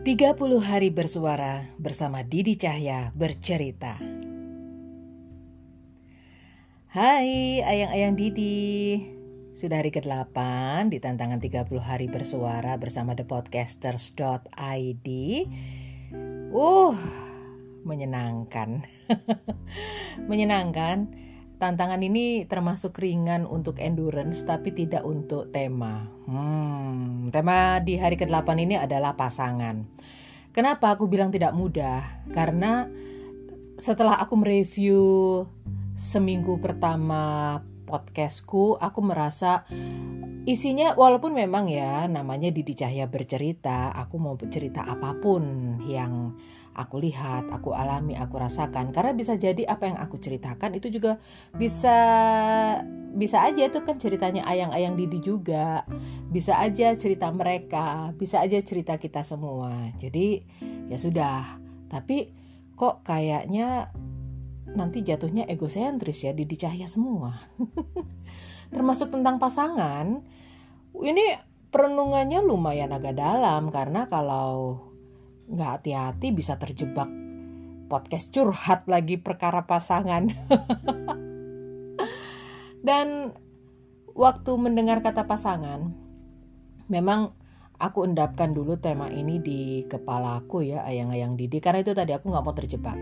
30 hari bersuara bersama Didi Cahya bercerita. Hai ayang-ayang Didi. Sudah hari ke-8 di tantangan 30 hari bersuara bersama thepodcasters.id. Uh, menyenangkan. menyenangkan. Tantangan ini termasuk ringan untuk endurance tapi tidak untuk tema. Hmm, tema di hari ke-8 ini adalah pasangan. Kenapa aku bilang tidak mudah? Karena setelah aku mereview seminggu pertama podcastku, aku merasa isinya walaupun memang ya namanya Didi Cahya bercerita, aku mau bercerita apa pun yang aku lihat, aku alami, aku rasakan. Karena bisa jadi apa yang aku ceritakan itu juga bisa bisa aja itu kan ceritanya ayang-ayang Didi juga. Bisa aja cerita mereka, bisa aja cerita kita semua. Jadi ya sudah. Tapi kok kayaknya nanti jatuhnya egosentris ya Didi Cahya semua. Termasuk tentang pasangan. Ini perenungannya lumayan agak dalam karena kalau nggak hati-hati bisa terjebak podcast curhat lagi perkara pasangan. Dan waktu mendengar kata pasangan, memang aku endapkan dulu tema ini di kepalaku ya ayang-ayang Didi karena itu tadi aku nggak mau terjebak.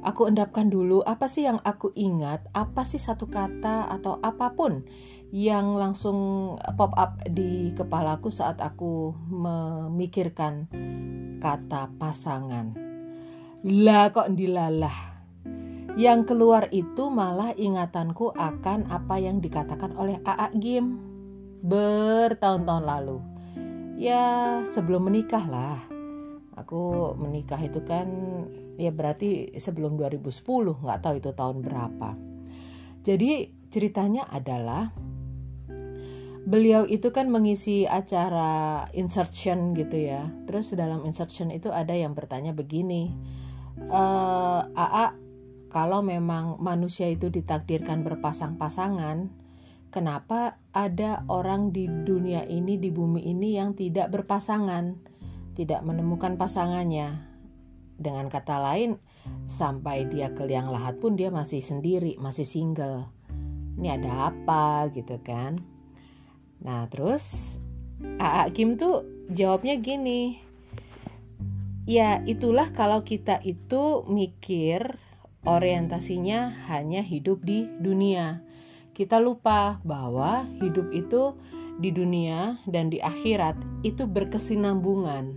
Aku endapkan dulu apa sih yang aku ingat, apa sih satu kata atau apa pun yang langsung pop up di kepalaku saat aku memikirkan kata pasangan. Lah kok dilalah. Yang keluar itu malah ingatanku akan apa yang dikatakan oleh AA Gim bertahun-tahun lalu. Ya sebelum menikah lah. Aku menikah itu kan ya berarti sebelum 2010 nggak tahu itu tahun berapa. Jadi ceritanya adalah beliau itu kan mengisi acara insertion gitu ya. Terus dalam insertion itu ada yang bertanya begini, e, AA kalau memang manusia itu ditakdirkan berpasang-pasangan, kenapa ada orang di dunia ini di bumi ini yang tidak berpasangan, tidak menemukan pasangannya? Dengan kata lain, sampai dia ke liang lahat pun dia masih sendiri, masih single. Ini ada apa gitu kan? Nah terus AA Kim tuh jawabnya gini. Ya itulah kalau kita itu mikir orientasinya hanya hidup di dunia. Kita lupa bahwa hidup itu di dunia dan di akhirat itu berkesinambungan.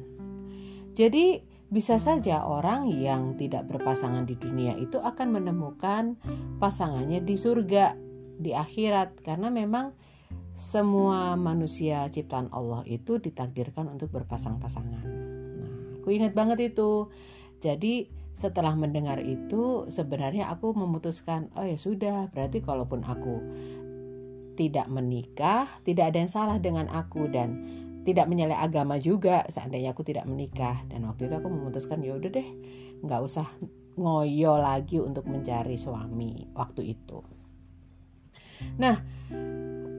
Jadi bisa saja orang yang tidak berpasangan di dunia itu akan menemukan pasangannya di surga, di akhirat, karena memang semua manusia ciptaan Allah itu ditakdirkan untuk berpasang-pasangan. Nah, aku ingat banget itu. Jadi setelah mendengar itu sebenarnya aku memutuskan, oh ya sudah, berarti kalaupun aku tidak menikah, tidak ada yang salah dengan aku dan tidak menyalai agama juga seandainya aku tidak menikah dan waktu itu aku memutuskan ya udah deh nggak usah ngoyo lagi untuk mencari suami waktu itu. Nah,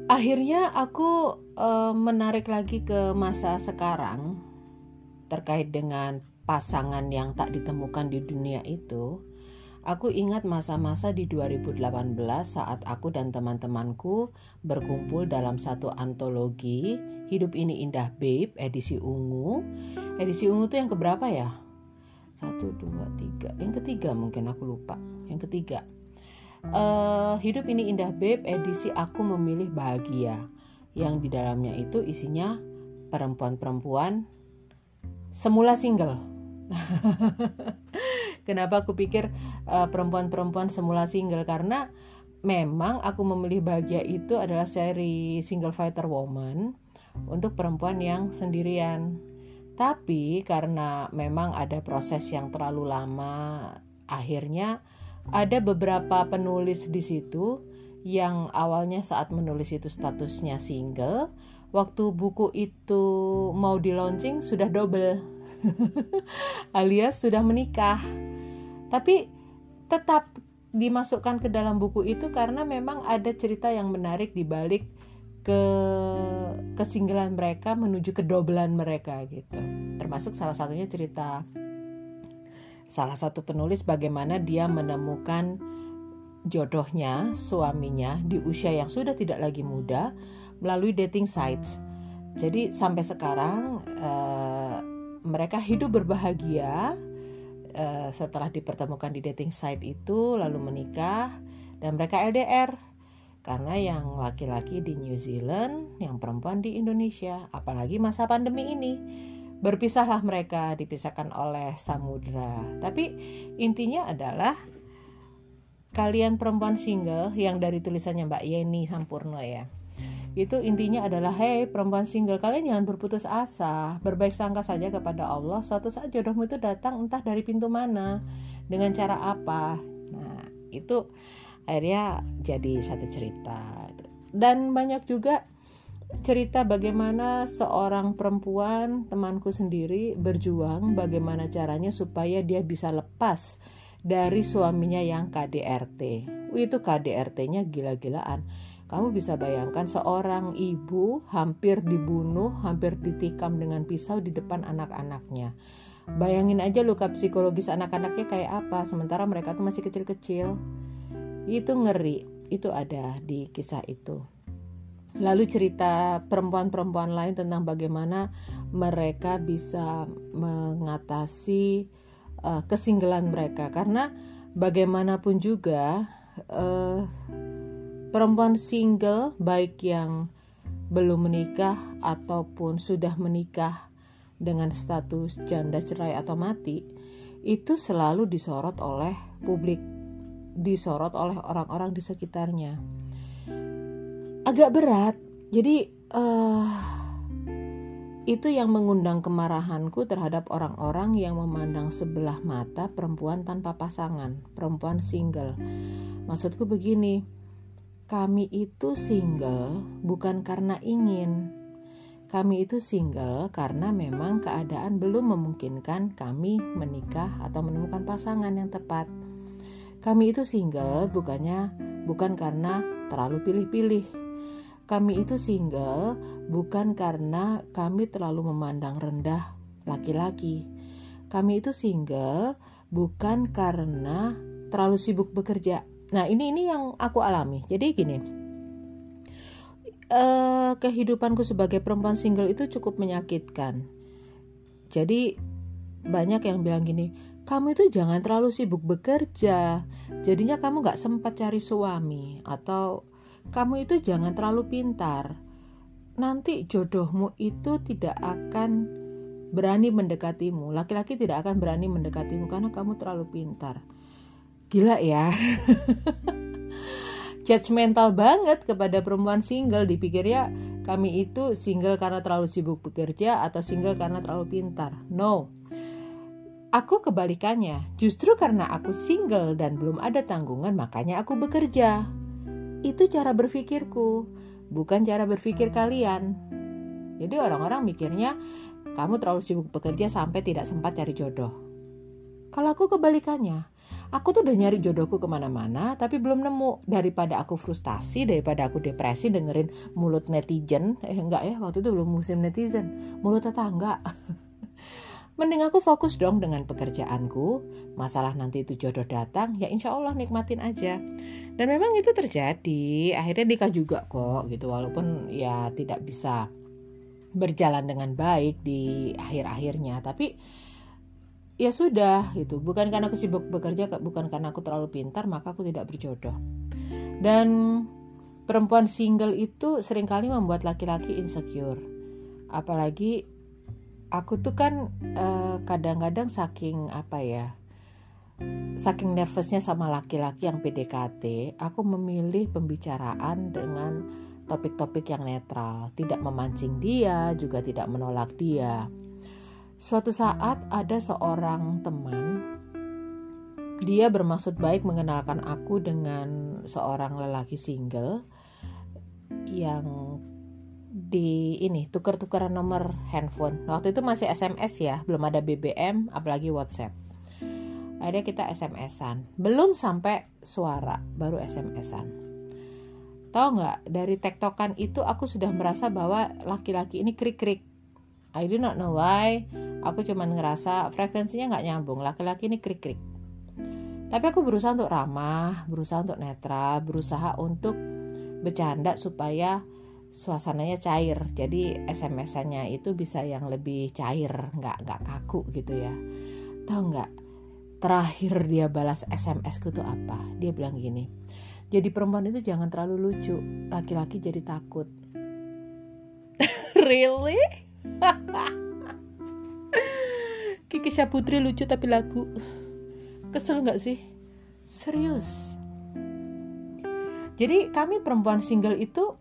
akhirnya aku uh, menarik lagi ke masa sekarang terkait dengan pasangan yang tak ditemukan di dunia itu. Aku ingat masa-masa di 2018 saat aku dan teman-temanku berkumpul dalam satu antologi Hidup Ini Indah Babe edisi ungu. Edisi ungu tuh yang keberapa ya? Satu, dua, tiga. Yang ketiga mungkin aku lupa. Yang ketiga uh, hidup ini indah beb edisi aku memilih bahagia yang di dalamnya itu isinya perempuan-perempuan semula single. Kenapa aku pikir uh, perempuan-perempuan semula single karena memang aku memilih bahagia itu adalah seri single fighter woman untuk perempuan yang sendirian. Tapi karena memang ada proses yang terlalu lama, akhirnya ada beberapa penulis di situ yang awalnya saat menulis itu statusnya single, waktu buku itu mau di launching sudah double, alias sudah menikah. Tapi tetap dimasukkan ke dalam buku itu karena memang ada cerita yang menarik di balik ke kesinggalan mereka menuju kedobelan mereka gitu. Termasuk salah satunya cerita salah satu penulis bagaimana dia menemukan jodohnya, suaminya di usia yang sudah tidak lagi muda melalui dating sites. Jadi sampai sekarang uh, mereka hidup berbahagia uh, setelah dipertemukan di dating site itu lalu menikah dan mereka LDR karena yang laki-laki di New Zealand, yang perempuan di Indonesia, apalagi masa pandemi ini. Berpisahlah mereka, dipisahkan oleh samudra. Tapi intinya adalah kalian perempuan single yang dari tulisannya Mbak Yeni Sampurno ya. Itu intinya adalah hey perempuan single kalian jangan berputus asa, berbaik sangka saja kepada Allah. Suatu saat jodohmu itu datang entah dari pintu mana, dengan cara apa. Nah, itu akhirnya jadi satu cerita dan banyak juga cerita bagaimana seorang perempuan temanku sendiri berjuang bagaimana caranya supaya dia bisa lepas dari suaminya yang KDRT. Itu KDRT-nya gila-gilaan. Kamu bisa bayangkan seorang ibu hampir dibunuh, hampir ditikam dengan pisau di depan anak-anaknya. Bayangin aja luka psikologis anak-anaknya kayak apa, sementara mereka tuh masih kecil-kecil. Itu ngeri, itu ada di kisah itu. Lalu cerita perempuan-perempuan lain tentang bagaimana mereka bisa mengatasi uh, kesinggelan mereka karena bagaimanapun juga uh, perempuan single baik yang belum menikah ataupun sudah menikah dengan status janda cerai atau mati itu selalu disorot oleh publik disorot oleh orang-orang di sekitarnya. Agak berat, jadi uh, itu yang mengundang kemarahanku terhadap orang-orang yang memandang sebelah mata perempuan tanpa pasangan, perempuan single. Maksudku begini, kami itu single bukan karena ingin. Kami itu single karena memang keadaan belum memungkinkan kami menikah atau menemukan pasangan yang tepat. Kami itu single bukannya bukan karena terlalu pilih-pilih. Kami itu single bukan karena kami terlalu memandang rendah laki-laki. Kami itu single bukan karena terlalu sibuk bekerja. Nah, ini ini yang aku alami. Jadi gini. Uh, kehidupanku sebagai perempuan single itu cukup menyakitkan. Jadi banyak yang bilang gini, kamu itu jangan terlalu sibuk bekerja, jadinya kamu gak sempat cari suami, atau kamu itu jangan terlalu pintar. Nanti jodohmu itu tidak akan berani mendekatimu, laki-laki tidak akan berani mendekatimu karena kamu terlalu pintar. Gila ya. Judgmental banget kepada perempuan single dipikirnya kami itu single karena terlalu sibuk bekerja atau single karena terlalu pintar. No, Aku kebalikannya, justru karena aku single dan belum ada tanggungan, makanya aku bekerja. Itu cara berpikirku, bukan cara berpikir kalian. Jadi, orang-orang mikirnya kamu terlalu sibuk bekerja sampai tidak sempat cari jodoh. Kalau aku kebalikannya, aku tuh udah nyari jodohku ke mana-mana, tapi belum nemu. Daripada aku frustasi, daripada aku depresi dengerin mulut netizen, eh enggak ya, waktu itu belum musim netizen, mulut tetangga. Mending aku fokus dong dengan pekerjaanku. Masalah nanti itu jodoh datang, ya insya Allah nikmatin aja. Dan memang itu terjadi. Akhirnya nikah juga kok gitu. Walaupun ya tidak bisa berjalan dengan baik di akhir-akhirnya. Tapi ya sudah gitu. Bukan karena aku sibuk bekerja, bukan karena aku terlalu pintar, maka aku tidak berjodoh. Dan perempuan single itu sering kali membuat laki-laki insecure. Apalagi aku tuh kan eh, kadang-kadang saking apa ya saking nervousnya sama laki-laki yang PDKT aku memilih pembicaraan dengan topik-topik yang netral tidak memancing dia juga tidak menolak dia suatu saat ada seorang teman dia bermaksud baik mengenalkan aku dengan seorang lelaki single yang di ini tuker-tukeran nomor handphone. Waktu itu masih SMS ya, belum ada BBM, apalagi WhatsApp. Akhirnya kita SMS-an. Belum sampai suara, baru SMS-an. tahu nggak dari tektokan itu aku sudah merasa bahwa laki-laki ini krik-krik. I do not know why. Aku cuma ngerasa frekuensinya nggak nyambung. Laki-laki ini krik-krik. Tapi aku berusaha untuk ramah berusaha untuk netral berusaha untuk bercanda supaya suasananya cair. Jadi SMS-nya itu bisa yang lebih cair nggak nggak kaku gitu ya. Tahu nggak terakhir dia balas SMS ku tuh apa? Dia bilang gini jadi perempuan itu jangan terlalu lucu laki-laki jadi takut. Really? Kiki Syaputri lucu tapi lagu. Kesel nggak sih? Serius? Jadi kami perempuan single itu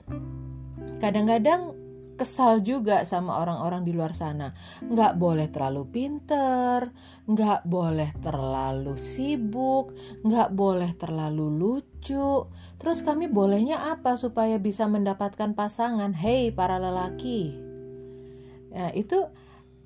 kadang-kadang kesal juga sama orang-orang di luar sana. Nggak boleh terlalu pinter, nggak boleh terlalu sibuk, nggak boleh terlalu lucu. Terus kami bolehnya apa supaya bisa mendapatkan pasangan? Hei para lelaki. Nah itu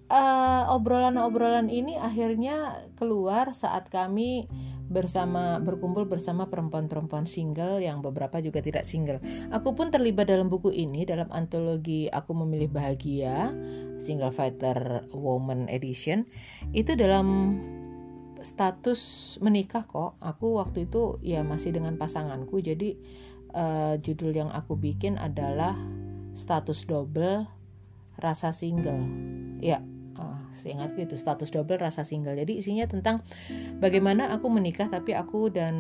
obrolan-obrolan uh, obrolan -obrolan ini akhirnya keluar saat kami bersama berkumpul bersama perempuan-perempuan single yang beberapa juga tidak single. Aku pun terlibat dalam buku ini dalam antologi Aku Memilih Bahagia Single Fighter Woman Edition. Itu dalam status menikah kok. Aku waktu itu ya masih dengan pasanganku. Jadi uh, judul yang aku bikin adalah status double rasa single. Ya, seingatku itu status double rasa single. Jadi isinya tentang bagaimana aku menikah tapi aku dan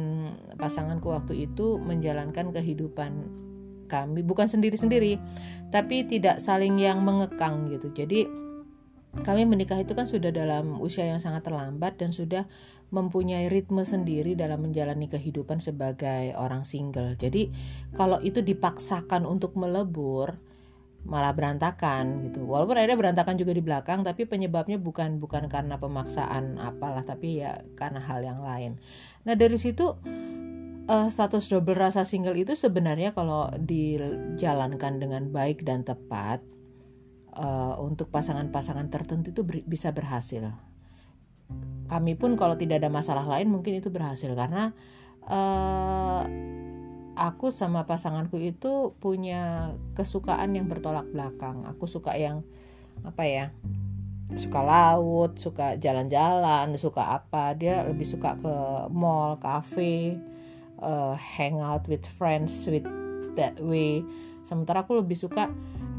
pasanganku waktu itu menjalankan kehidupan kami. Bukan sendiri-sendiri tapi tidak saling yang mengekang gitu. Jadi kami menikah itu kan sudah dalam usia yang sangat terlambat dan sudah mempunyai ritme sendiri dalam menjalani kehidupan sebagai orang single. Jadi kalau itu dipaksakan untuk melebur, malah berantakan gitu. Walaupun ada berantakan juga di belakang, tapi penyebabnya bukan bukan karena pemaksaan apalah, tapi ya karena hal yang lain. Nah dari situ uh, status double rasa single itu sebenarnya kalau dijalankan dengan baik dan tepat uh, untuk pasangan-pasangan tertentu itu ber bisa berhasil. Kami pun kalau tidak ada masalah lain mungkin itu berhasil karena uh, aku sama pasanganku itu punya kesukaan yang bertolak belakang. Aku suka yang apa ya? Suka laut, suka jalan-jalan, suka apa? Dia lebih suka ke mall, cafe, uh, hang out with friends with that way. Sementara aku lebih suka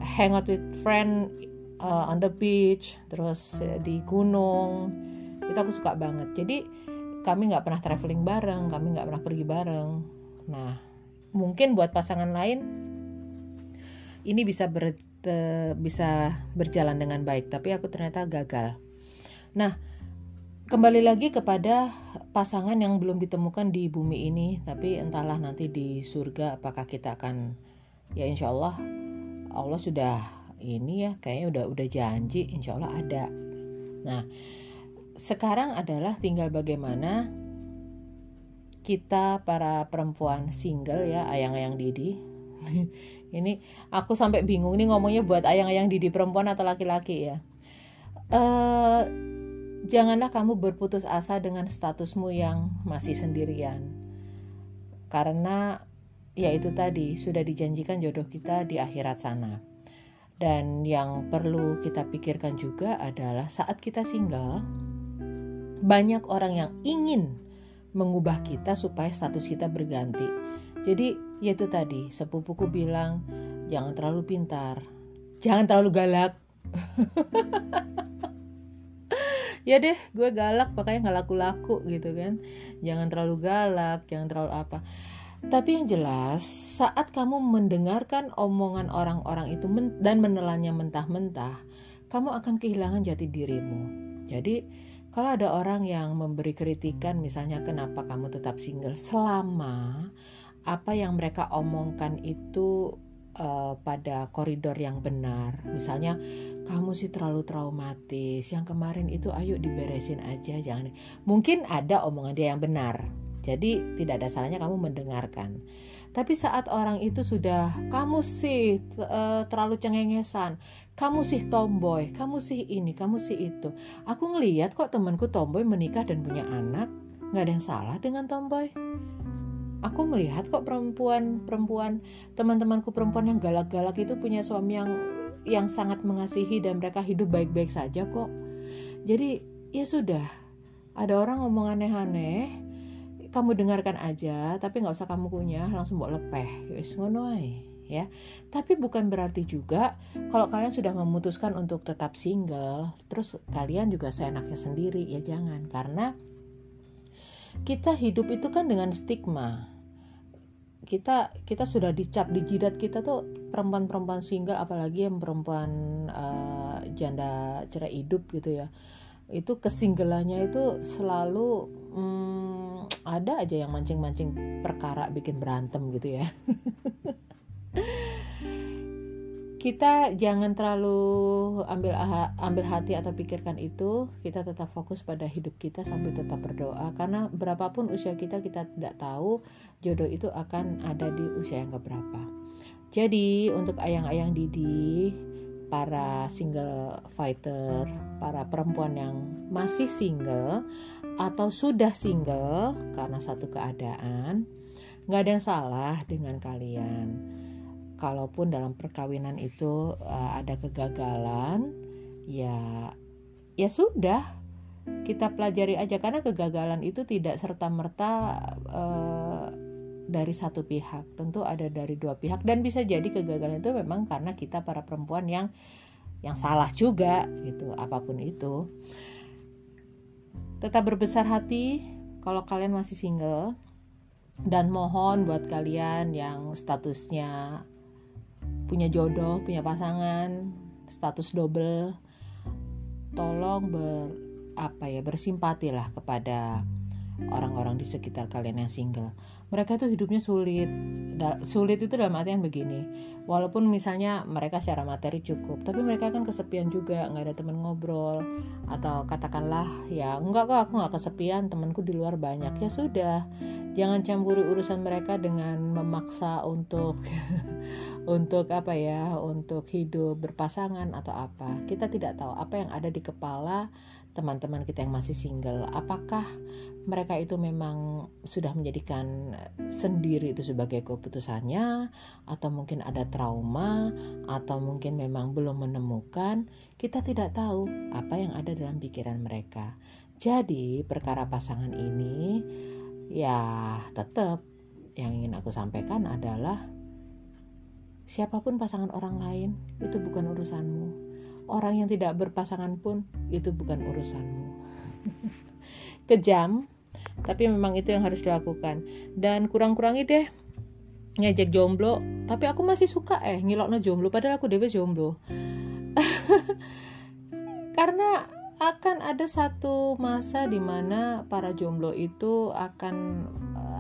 hang out with friend uh, on the beach, terus uh, di gunung. Itu aku suka banget. Jadi kami nggak pernah traveling bareng, kami nggak pernah pergi bareng. Nah, mungkin buat pasangan lain ini bisa ber, te, bisa berjalan dengan baik tapi aku ternyata gagal. Nah kembali lagi kepada pasangan yang belum ditemukan di bumi ini tapi entahlah nanti di surga apakah kita akan ya insya Allah Allah sudah ini ya kayaknya udah udah janji insya Allah ada. Nah sekarang adalah tinggal bagaimana kita para perempuan single ya ayang-ayang Didi. Ini aku sampai bingung nih ngomongnya buat ayang-ayang Didi perempuan atau laki-laki ya. Uh, janganlah kamu berputus asa dengan statusmu yang masih sendirian. Karena ya itu tadi sudah dijanjikan jodoh kita di akhirat sana. Dan yang perlu kita pikirkan juga adalah saat kita single banyak orang yang ingin mengubah kita supaya status kita berganti. Jadi yaitu tadi sepupuku bilang jangan terlalu pintar, jangan terlalu galak. ya deh gue galak makanya nggak laku-laku gitu kan jangan terlalu galak jangan terlalu apa tapi yang jelas saat kamu mendengarkan omongan orang-orang itu dan menelannya mentah-mentah kamu akan kehilangan jati dirimu jadi kalau ada orang yang memberi kritikan misalnya kenapa kamu tetap single selama apa yang mereka omongkan itu uh, pada koridor yang benar. Misalnya kamu sih terlalu traumatis. Yang kemarin itu ayo diberesin aja jangan. Mungkin ada omongan dia yang benar. Jadi tidak ada salahnya kamu mendengarkan. Tapi saat orang itu sudah kamu sih uh, terlalu cengengesan, kamu sih tomboy, kamu sih ini, kamu sih itu. Aku ngeliat kok temanku tomboy menikah dan punya anak, nggak ada yang salah dengan tomboy. aku melihat kok perempuan-perempuan teman-temanku perempuan yang galak-galak itu punya suami yang yang sangat mengasihi dan mereka hidup baik-baik saja kok. Jadi ya sudah, ada orang ngomong aneh-aneh, kamu dengarkan aja, tapi nggak usah kamu kunyah, langsung bawa lepeh, wis ngono ya. Tapi bukan berarti juga kalau kalian sudah memutuskan untuk tetap single, terus kalian juga seenaknya sendiri, ya jangan. Karena kita hidup itu kan dengan stigma. Kita kita sudah dicap di jidat kita tuh perempuan-perempuan single apalagi yang perempuan uh, janda cerai hidup gitu ya itu kesinggelannya itu selalu hmm, ada aja yang mancing-mancing perkara bikin berantem gitu ya. Kita jangan terlalu ambil ambil hati atau pikirkan itu. Kita tetap fokus pada hidup kita sambil tetap berdoa. Karena berapapun usia kita kita tidak tahu jodoh itu akan ada di usia yang keberapa. Jadi untuk ayang-ayang Didi para single fighter para perempuan yang masih single atau sudah single karena satu keadaan nggak ada yang salah dengan kalian. Kalaupun dalam perkawinan itu uh, ada kegagalan ya ya sudah kita pelajari aja. Karena kegagalan itu tidak serta merta uh, dari satu pihak. Tentu ada dari dua pihak. Dan bisa jadi kegagalan itu memang karena kita para perempuan yang yang salah juga gitu. Apa pun itu. Tetap berbesar hati kalau kalian masih single. Dan mohon buat kalian yang statusnya punya jodoh, punya pasangan, status double, tolong ber apa ya bersimpatilah kepada orang-orang di sekitar kalian yang single. Mereka tuh hidupnya sulit. Sulit itu dalam artian begini. Walaupun misalnya mereka secara materi cukup, tapi mereka kan kesepian juga, nggak ada teman ngobrol. Atau katakanlah ya enggak kok aku nggak kesepian, temanku di luar banyak. Ya sudah, jangan campuri urusan mereka dengan memaksa untuk untuk apa ya untuk hidup berpasangan atau apa kita tidak tahu apa yang ada di kepala teman-teman kita yang masih single apakah mereka itu memang sudah menjadikan sendiri itu sebagai keputusannya atau mungkin ada trauma atau mungkin memang belum menemukan kita tidak tahu apa yang ada dalam pikiran mereka jadi perkara pasangan ini ya tetap yang ingin aku sampaikan adalah siapa pun pasangan orang lain itu bukan urusanmu. Orang yang tidak berpasangan pun itu bukan urusanmu. Kejam, tapi memang itu yang harus dilakukan. Dan kurang-kurangi deh ngejek jomblo. Tapi aku masih suka eh ngilokno jomblo padahal aku dewe jomblo. Karena akan ada satu masa di mana para jomblo itu akan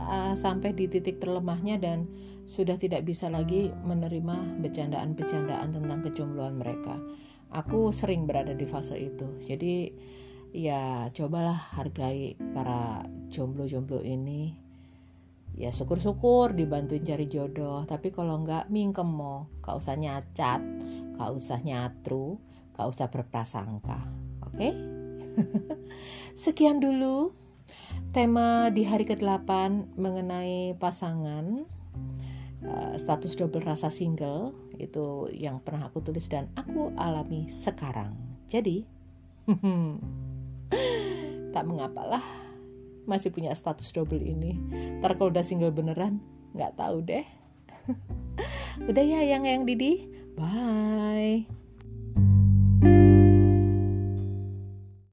uh, sampai di titik terlemahnya dan sudah tidak bisa lagi menerima bercandaan-bercandaan tentang kejombloan mereka. Aku sering berada di fase itu. Jadi ya cobalah hargai para jomblo-jomblo ini. Ya syukur-syukur dibantuin cari jodoh. Tapi kalau enggak mingkem mau, gak usah nyacat, gak usah nyatru, gak usah berprasangka. Oke? Okay? Sekian dulu tema di hari ke-8 mengenai pasangan uh, status double rasa single itu yang pernah aku tulis dan aku alami sekarang. Jadi tak mengapalah masih punya status double ini. Ntar kalau udah single beneran nggak tahu deh. udah ya yang yang Didi. Bye.